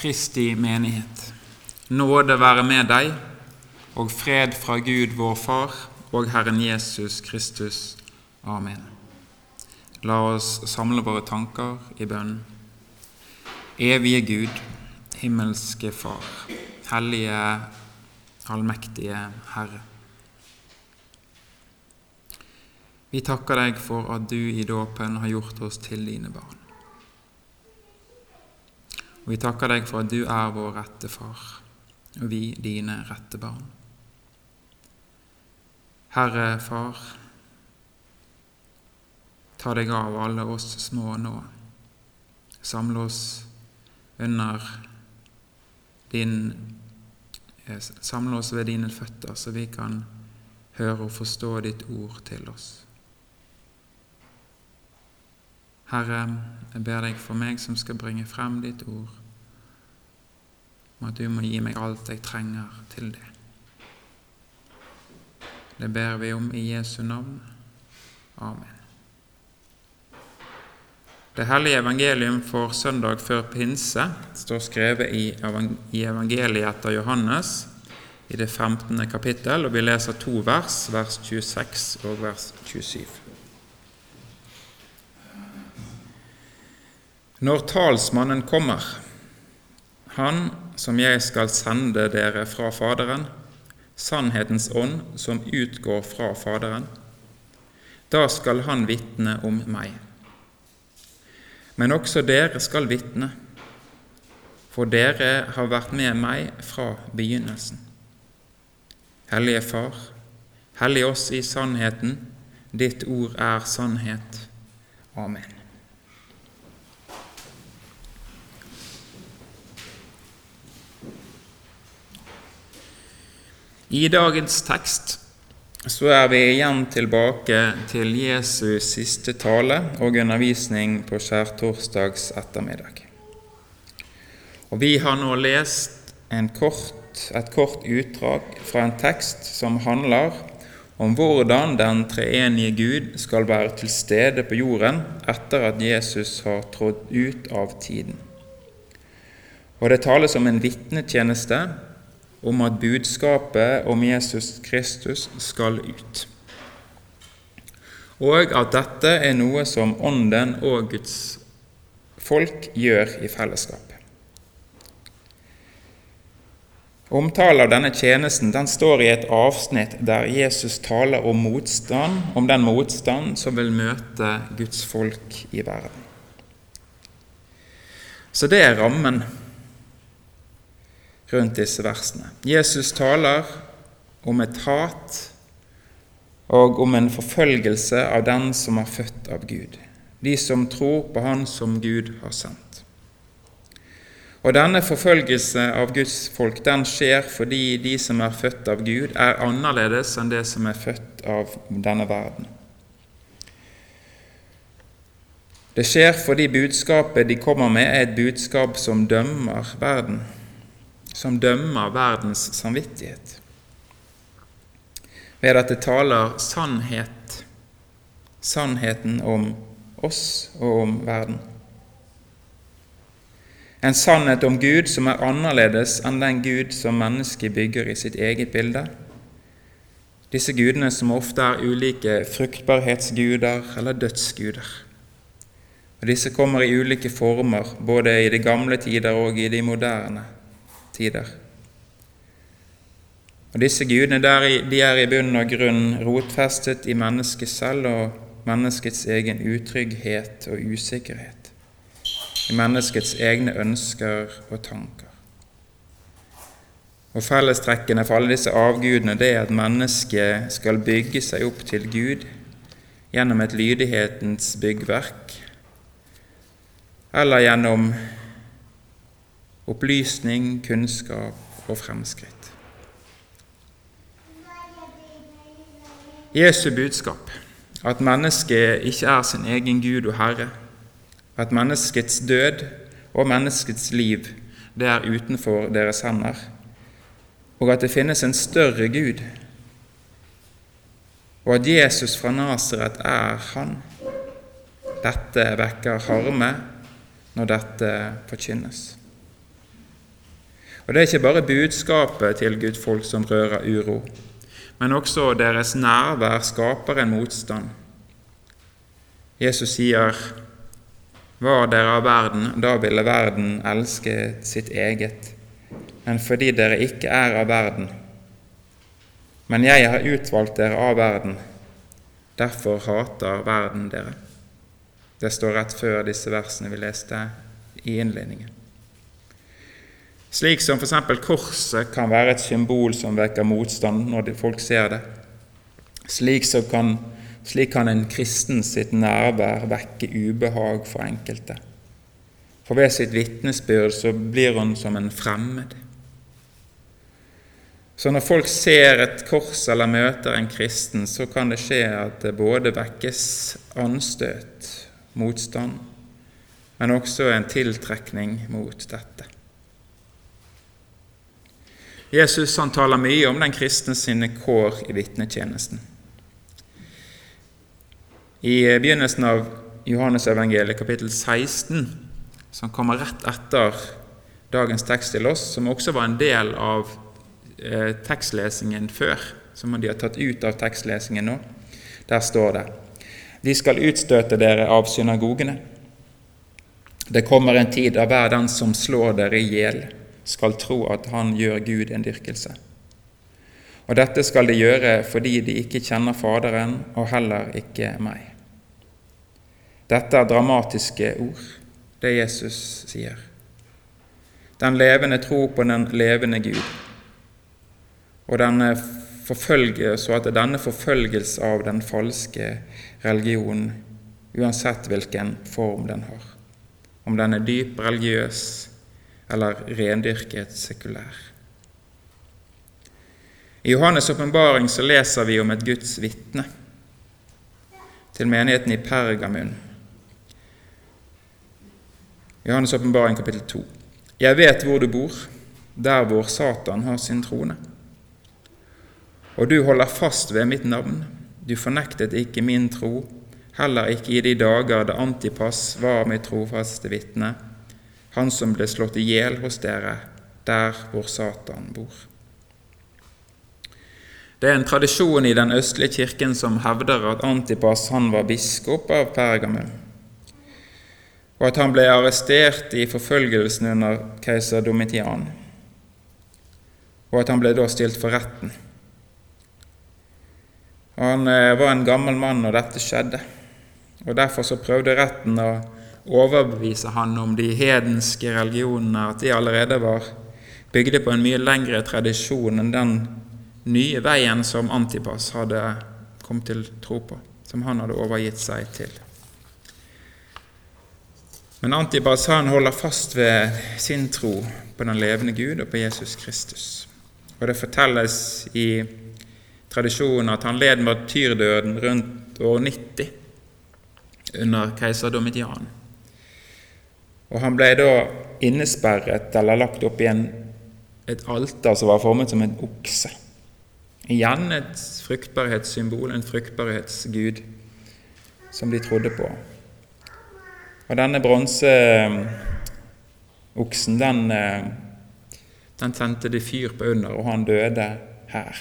Kristi menighet. Nåde være med deg, og fred fra Gud vår Far og Herren Jesus Kristus. Amen. La oss samle våre tanker i bønn. Evige Gud, himmelske Far, hellige, allmektige Herre. Vi takker deg for at du i dåpen har gjort oss til dine barn. Og vi takker deg for at du er vår rette far, og vi dine rette barn. Herre Far, ta deg av alle oss små nå. Samle oss under din Samle oss ved dine føtter, så vi kan høre og forstå ditt ord til oss. Herre, jeg ber deg for meg som skal bringe frem ditt ord, om at du må gi meg alt jeg trenger til det. Det ber vi om i Jesu navn. Amen. Det hellige evangelium for søndag før pinse står skrevet i evangeliet etter Johannes i det 15. kapittel, og vi leser to vers, vers 26 og vers 27. Når talsmannen kommer, han som jeg skal sende dere fra Faderen, sannhetens ånd som utgår fra Faderen, da skal han vitne om meg. Men også dere skal vitne, for dere har vært med meg fra begynnelsen. Hellige Far, hellig oss i sannheten, ditt ord er sannhet. Amen. I dagens tekst så er vi igjen tilbake til Jesus' siste tale og undervisning på skjærtorsdags ettermiddag. Og Vi har nå lest kort, et kort utdrag fra en tekst som handler om hvordan den treenige Gud skal være til stede på jorden etter at Jesus har trådt ut av tiden. Og Det tales om en vitnetjeneste om at budskapet om Jesus Kristus skal ut, og at dette er noe som Ånden og Guds folk gjør i fellesskap. Omtale av denne tjenesten den står i et avsnitt der Jesus taler om motstand, om den motstand som vil møte Guds folk i verden. Så det er rammen rundt disse versene. Jesus taler om et hat og om en forfølgelse av den som er født av Gud, de som tror på Han som Gud har sendt. Og Denne forfølgelse av Guds folk den skjer fordi de som er født av Gud, er annerledes enn det som er født av denne verden. Det skjer fordi budskapet de kommer med, er et budskap som dømmer verden som dømmer verdens samvittighet. Ved at det taler sannhet, sannheten om oss og om verden. En sannhet om Gud som er annerledes enn den Gud som mennesket bygger i sitt eget bilde. Disse gudene som ofte er ulike fruktbarhetsguder eller dødsguder. Og Disse kommer i ulike former, både i de gamle tider og i de moderne tider. Og Disse gudene der, de er i bunn og grunn rotfestet i mennesket selv og menneskets egen utrygghet og usikkerhet, i menneskets egne ønsker og tanker. Og Fellestrekkene for alle disse avgudene det er at mennesket skal bygge seg opp til Gud gjennom et lydighetens byggverk, eller gjennom opplysning, kunnskap og fremskritt. Jesu budskap, at mennesket ikke er sin egen Gud og Herre, at menneskets død og menneskets liv det er utenfor deres hender, og at det finnes en større Gud, og at Jesus fra Nasaret er Han. Dette vekker harme når dette forkynnes. Og Det er ikke bare budskapet til gudfolk som rører uro, men også deres nærvær skaper en motstand. Jesus sier, 'Var dere av verden, da ville verden elske sitt eget.' Men fordi dere ikke er av verden, men jeg har utvalgt dere av verden, derfor hater verden dere. Det står rett før disse versene vi leste i innledningen. Slik som f.eks. korset kan være et symbol som vekker motstand når folk ser det. Slik, kan, slik kan en kristen sitt nærvær vekke ubehag for enkelte. For ved sitt vitnesbyrd så blir hun som en fremmed. Så når folk ser et kors eller møter en kristen, så kan det skje at det både vekkes anstøt, motstand, men også en tiltrekning mot dette. Jesus han taler mye om den kristne sine kår i vitnetjenesten. I begynnelsen av Johannesevangeliet kapittel 16, som kommer rett etter dagens tekst til oss, som også var en del av eh, tekstlesingen før, som de har tatt ut av tekstlesingen nå, der står det De skal utstøte dere av synagogene. Det kommer en tid da hver den som slår dere i hjel, skal tro at han gjør Gud en dyrkelse. Og dette skal de gjøre fordi de ikke kjenner Faderen og heller ikke meg. Dette er dramatiske ord, det Jesus sier. Den levende tro på den levende Gud. Og denne forfølge, så at denne forfølgelse av den falske religionen, uansett hvilken form den har, om den er dyp religiøs eller rendyrket sekulær. I Johannes' åpenbaring leser vi om et Guds vitne til menigheten i Pergamun. Johannes' åpenbaring kapittel 2. Jeg vet hvor du bor, der hvor Satan har sin trone. Og du holder fast ved mitt navn. Du fornektet ikke min tro, heller ikke i de dager da Antipas var mitt trofaste vitne han som ble slått i hjel hos dere, der hvor Satan bor. Det er en tradisjon i den østlige kirken som hevder at Antipas han var biskop av Pergamum, og at han ble arrestert i forfølgelsen under keiser Domitian, og at han ble da stilt for retten. Han eh, var en gammel mann når dette skjedde, og derfor så prøvde retten å overbevise han om de hedenske religionene, at de allerede var bygde på en mye lengre tradisjon enn den nye veien som Antipas hadde kommet til tro på, som han hadde overgitt seg til. Men Antipas han holder fast ved sin tro på den levende Gud og på Jesus Kristus. Og Det fortelles i tradisjonen at han led martyrdøden rundt år 90 under keiser Domitian. Og han ble da innesperret eller lagt opp i en, et alter som var formet som en okse. Igjen et fruktbarhetssymbol, en fruktbarhetsgud, som de trodde på. Og denne bronseoksen, den, eh, den tente de fyr på under, og han døde her.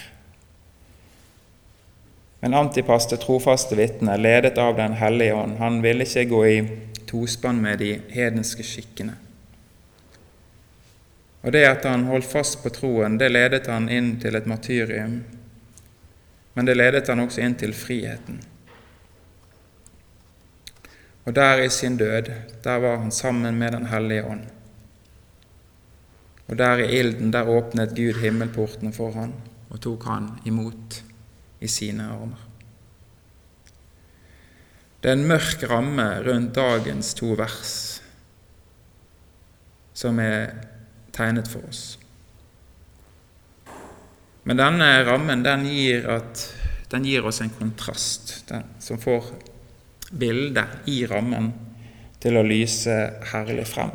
Men Antipas, det trofaste vitne, ledet av Den hellige ånd, han ville ikke gå i tospann med de hedenske skikkene. Og det at han holdt fast på troen, det ledet han inn til et martyrium, men det ledet han også inn til friheten. Og der i sin død, der var han sammen med Den hellige ånd. Og der i ilden, der åpnet Gud himmelportene for han og tok han imot i sine armer. Det er en mørk ramme rundt dagens to vers som er tegnet for oss. Men denne rammen den gir, at, den gir oss en kontrast den, som får bildet i rammen til å lyse herlig frem.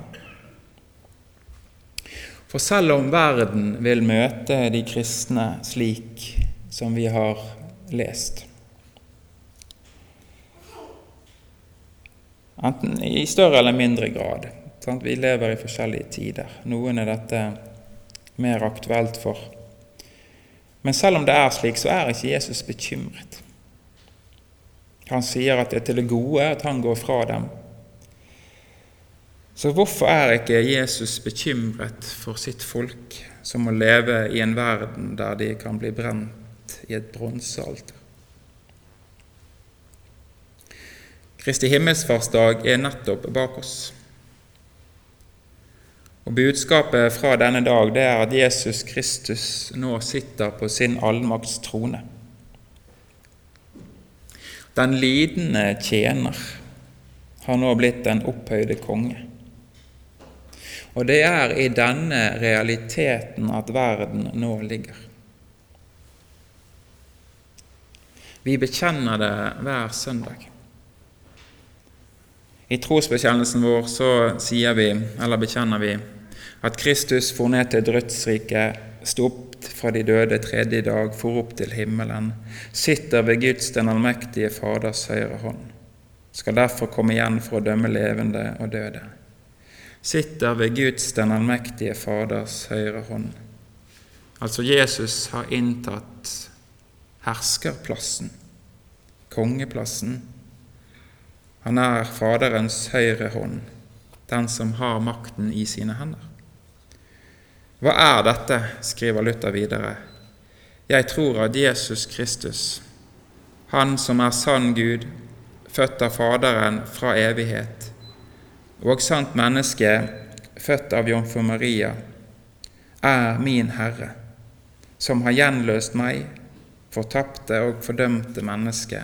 For selv om verden vil møte de kristne slik som vi har lest, Enten i større eller mindre grad. Vi lever i forskjellige tider. Noen er dette mer aktuelt for. Men selv om det er slik, så er ikke Jesus bekymret. Han sier at det er til det gode at han går fra dem. Så hvorfor er ikke Jesus bekymret for sitt folk, som må leve i en verden der de kan bli brent i et bronsealter? Kristi himmelsfartsdag er nettopp bak oss. Og Budskapet fra denne dag det er at Jesus Kristus nå sitter på sin allmakts trone. Den lidende tjener har nå blitt den opphøyde konge. Og det er i denne realiteten at verden nå ligger. Vi bekjenner det hver søndag. I trosbekjennelsen vår så sier vi, eller bekjenner vi, at Kristus for ned til dødsriket, sto opp fra de døde tredje dag, for opp til himmelen, sitter ved Guds den allmektige Faders høyre hånd, skal derfor komme igjen for å dømme levende og døde. Sitter ved Guds den allmektige Faders høyre hånd. Altså Jesus har inntatt herskerplassen, kongeplassen. Han er Faderens høyre hånd, den som har makten i sine hender. Hva er dette? skriver Luther videre. Jeg tror at Jesus Kristus, Han som er sann Gud, født av Faderen fra evighet, og sant menneske, født av Jomfru Maria, er min Herre, som har gjenløst meg, fortapte og fordømte menneske,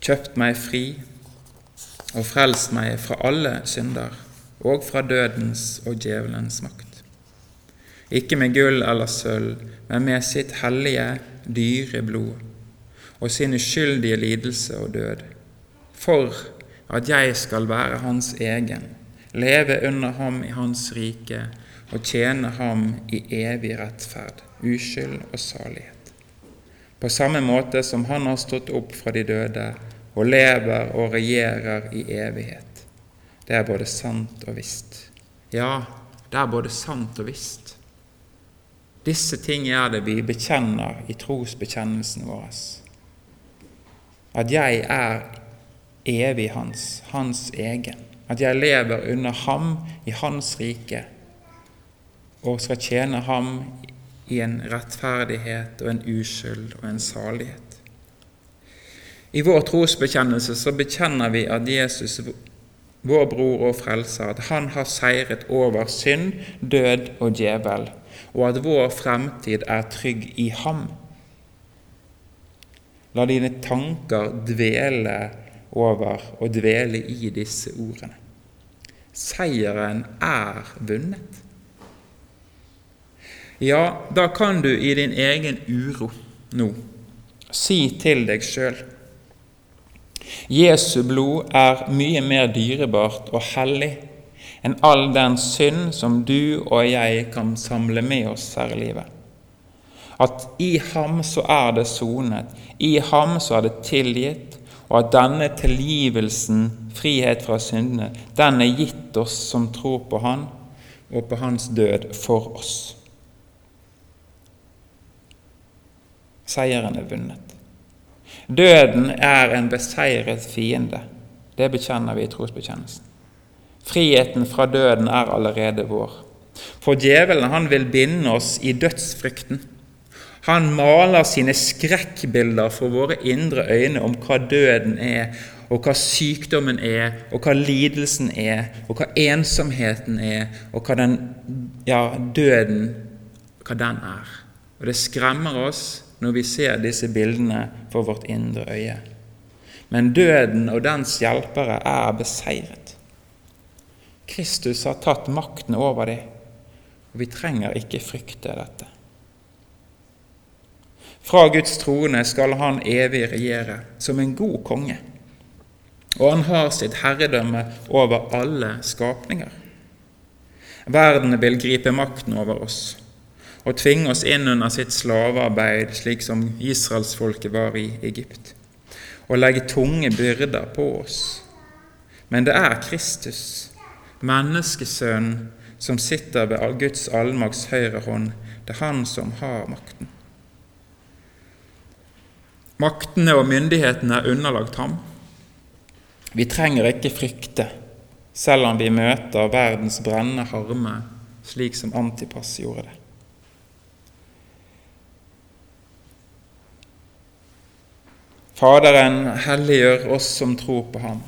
kjøpt meg fri og frelst meg fra alle synder og fra dødens og djevelens makt ikke med gull eller sølv, men med sitt hellige, dyre blod og sin uskyldige lidelse og død, for at jeg skal være hans egen, leve under ham i hans rike og tjene ham i evig rettferd, uskyld og salighet. På samme måte som han har stått opp fra de døde og lever og regjerer i evighet. Det er både sant og visst. Ja, det er både sant og visst. Disse ting er det vi bekjenner i trosbekjennelsen vår. At jeg er evig hans, hans egen. At jeg lever under ham i hans rike og skal tjene ham i en rettferdighet og en uskyld og en salighet. I vår trosbekjennelse så bekjenner vi at Jesus, vår bror og frelser, at han har seiret over synd, død og djevel og at vår fremtid er trygg i ham. La dine tanker dvele over og dvele i disse ordene. Seieren er vunnet. Ja, da kan du i din egen uro nå si til deg sjøl Jesu blod er mye mer dyrebart og hellig enn all den synd som du og jeg kan samle med oss her i livet. At i ham så er det sonet, i ham så er det tilgitt, og at denne tilgivelsen, frihet fra syndene, den er gitt oss som tror på Han og på Hans død for oss. Seieren er vunnet. Døden er en beseiret fiende. Det bekjenner vi i trosbekjennelsen. Friheten fra døden er allerede vår. For djevelen han vil binde oss i dødsfrykten. Han maler sine skrekkbilder for våre indre øyne om hva døden er, og hva sykdommen er, og hva lidelsen er, og hva ensomheten er, og hva den, ja, døden hva den er. Og Det skremmer oss når vi ser disse bildene for vårt indre øye. Men døden og dens hjelpere er beseiret. Kristus har tatt makten over dem, og vi trenger ikke frykte dette. Fra Guds trone skal han evig regjere som en god konge, og han har sitt herredømme over alle skapninger. Verden vil gripe makten over oss og tvinge oss inn under sitt slavearbeid, slik som israelsfolket var i Egypt, og legge tunge byrder på oss. Men det er Kristus menneskesønnen som sitter ved Guds allmakts høyre hånd. Det er Han som har makten. Maktene og myndighetene er underlagt ham. Vi trenger ikke frykte, selv om vi møter verdens brennende harme, slik som Antipas gjorde det. Faderen helliggjør oss som tror på ham,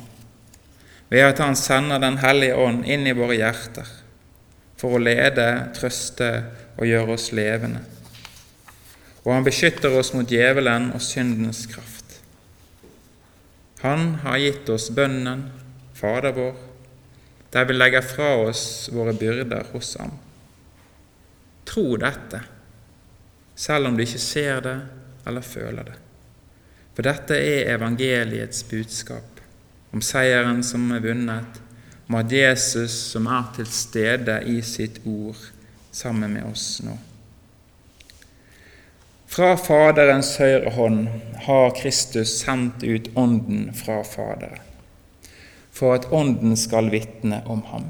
ved at Han sender Den hellige ånd inn i våre hjerter for å lede, trøste og gjøre oss levende. Og han beskytter oss mot djevelen og syndens kraft. Han har gitt oss bønnen, Fader vår, der vi legger fra oss våre byrder hos ham. Tro dette, selv om du ikke ser det eller føler det. For dette er evangeliets budskap om seieren som er vunnet, om at Jesus som er til stede i sitt ord sammen med oss nå. Fra Faderens høyre hånd har Kristus sendt ut Ånden fra Faderen, for at Ånden skal vitne om ham.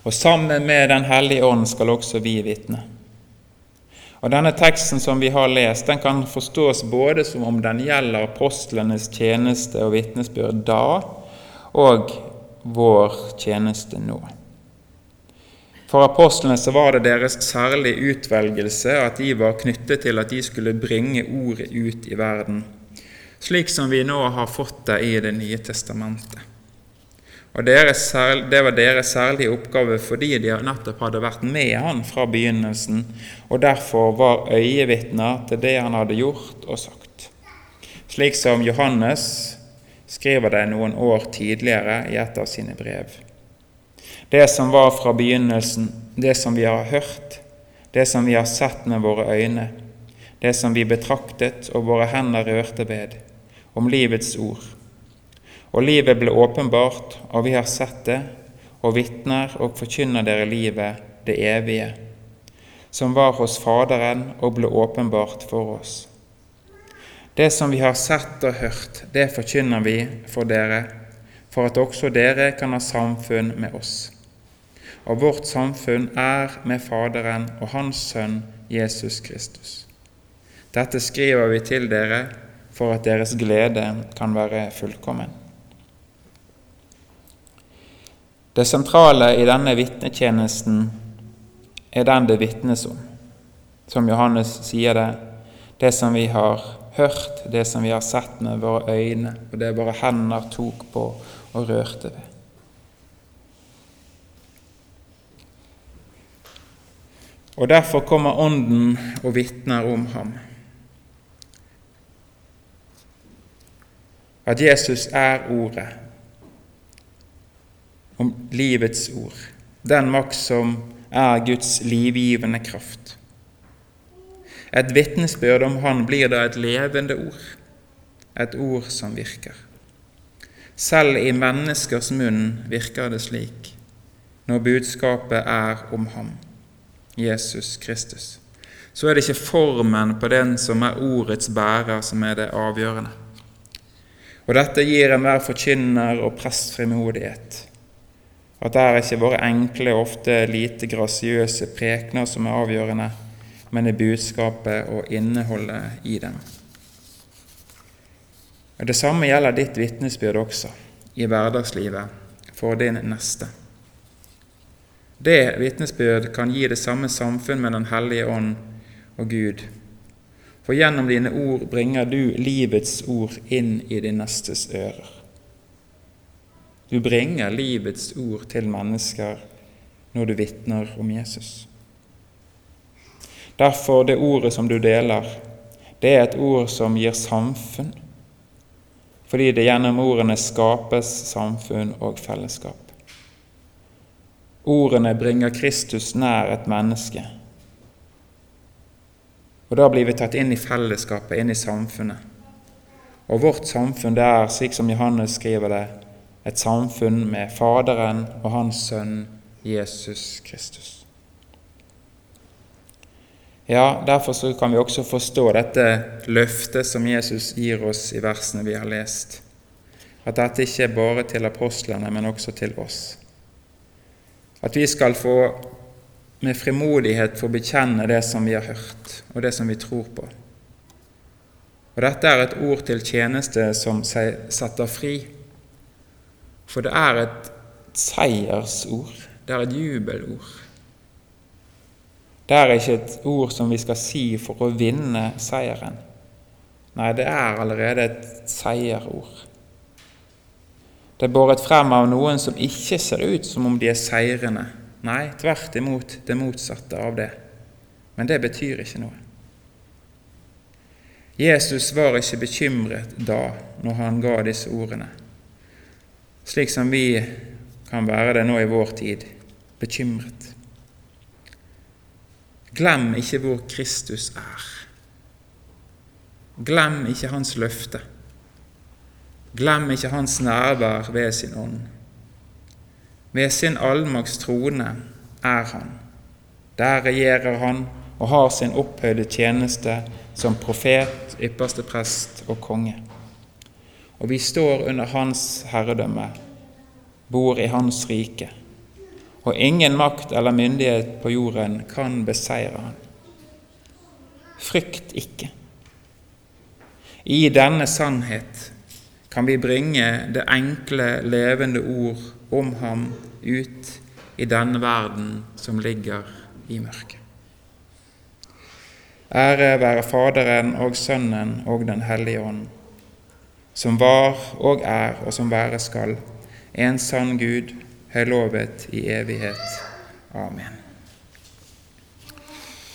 Og sammen med Den hellige ånd skal også vi vitne. Og Denne teksten som vi har lest, den kan forstås både som om den gjelder apostlenes tjeneste og vitnesbyrd da, og vår tjeneste nå. For apostlene så var det deres særlige utvelgelse at de var knyttet til at de skulle bringe ordet ut i verden, slik som vi nå har fått det i Det nye testamentet. Og Det var deres særlige oppgave fordi de nettopp hadde vært med han fra begynnelsen, og derfor var øyevitner til det han hadde gjort og sagt. Slik som Johannes skriver det noen år tidligere i et av sine brev. Det som var fra begynnelsen, det som vi har hørt, det som vi har sett med våre øyne, det som vi betraktet og våre hender rørte ved, om livets ord og livet ble åpenbart, og vi har sett det, og vitner og forkynner dere livet, det evige, som var hos Faderen og ble åpenbart for oss. Det som vi har sett og hørt, det forkynner vi for dere, for at også dere kan ha samfunn med oss. Og vårt samfunn er med Faderen og Hans Sønn Jesus Kristus. Dette skriver vi til dere for at deres glede kan være fullkommen. Det sentrale i denne vitnetjenesten er den det vitnes om. Som Johannes sier det, det som vi har hørt, det som vi har sett med våre øyne, og det våre hender tok på og rørte ved. Og derfor kommer Ånden og vitner om ham. At Jesus er Ordet, om livets ord, den makt som er Guds livgivende kraft. Et vitnesbyrd om Han blir da et levende ord, et ord som virker. Selv i menneskers munn virker det slik når budskapet er om ham, Jesus Kristus. Så er det ikke formen på den som er ordets bærer, som er det avgjørende. Og Dette gir enhver forkynner og prest frimodighet at det er ikke våre enkle, ofte lite grasiøse prekener som er avgjørende, men det budskapet og innholdet i dem. Og Det samme gjelder ditt vitnesbyrd også, i hverdagslivet, for din neste. Det vitnesbyrd kan gi det samme samfunn med Den hellige ånd og Gud. For gjennom dine ord bringer du livets ord inn i din nestes ører. Du bringer livets ord til mennesker når du vitner om Jesus. Derfor det ordet som du deler, det er et ord som gir samfunn, fordi det gjennom ordene skapes samfunn og fellesskap. Ordene bringer Kristus nær et menneske, og da blir vi tatt inn i fellesskapet, inn i samfunnet. Og vårt samfunn det er, slik som Johannes skriver det, et samfunn med Faderen og Hans Sønn Jesus Kristus. Ja, Derfor kan vi også forstå dette løftet som Jesus gir oss i versene vi har lest. At dette ikke er bare til apostlene, men også til oss. At vi skal få med frimodighet få bekjenne det som vi har hørt, og det som vi tror på. Og Dette er et ord til tjeneste som setter fri. For det er et seiersord. Det er et jubelord. Det er ikke et ord som vi skal si for å vinne seieren. Nei, det er allerede et seierord. Det er båret frem av noen som ikke ser ut som om de er seirende. Nei, tvert imot det motsatte av det. Men det betyr ikke noe. Jesus var ikke bekymret da, når han ga disse ordene, slik som vi kan være det nå i vår tid, bekymret. Glem ikke hvor Kristus er. Glem ikke hans løfte. Glem ikke hans nærvær ved sin ånd. Ved sin allmakts trone er han. Der regjerer han og har sin opphøyde tjeneste som profet, ypperste prest og konge. Og vi står under hans herredømme, bor i hans rike, og ingen makt eller myndighet på jorden kan beseire han. Frykt ikke. I denne sannhet kan vi bringe det enkle, levende ord om ham ut i denne verden som ligger i mørket. Ære være Faderen og Sønnen og Den hellige ånd, som var og er og som være skal, en sann Gud, høylovet i evighet. Amen.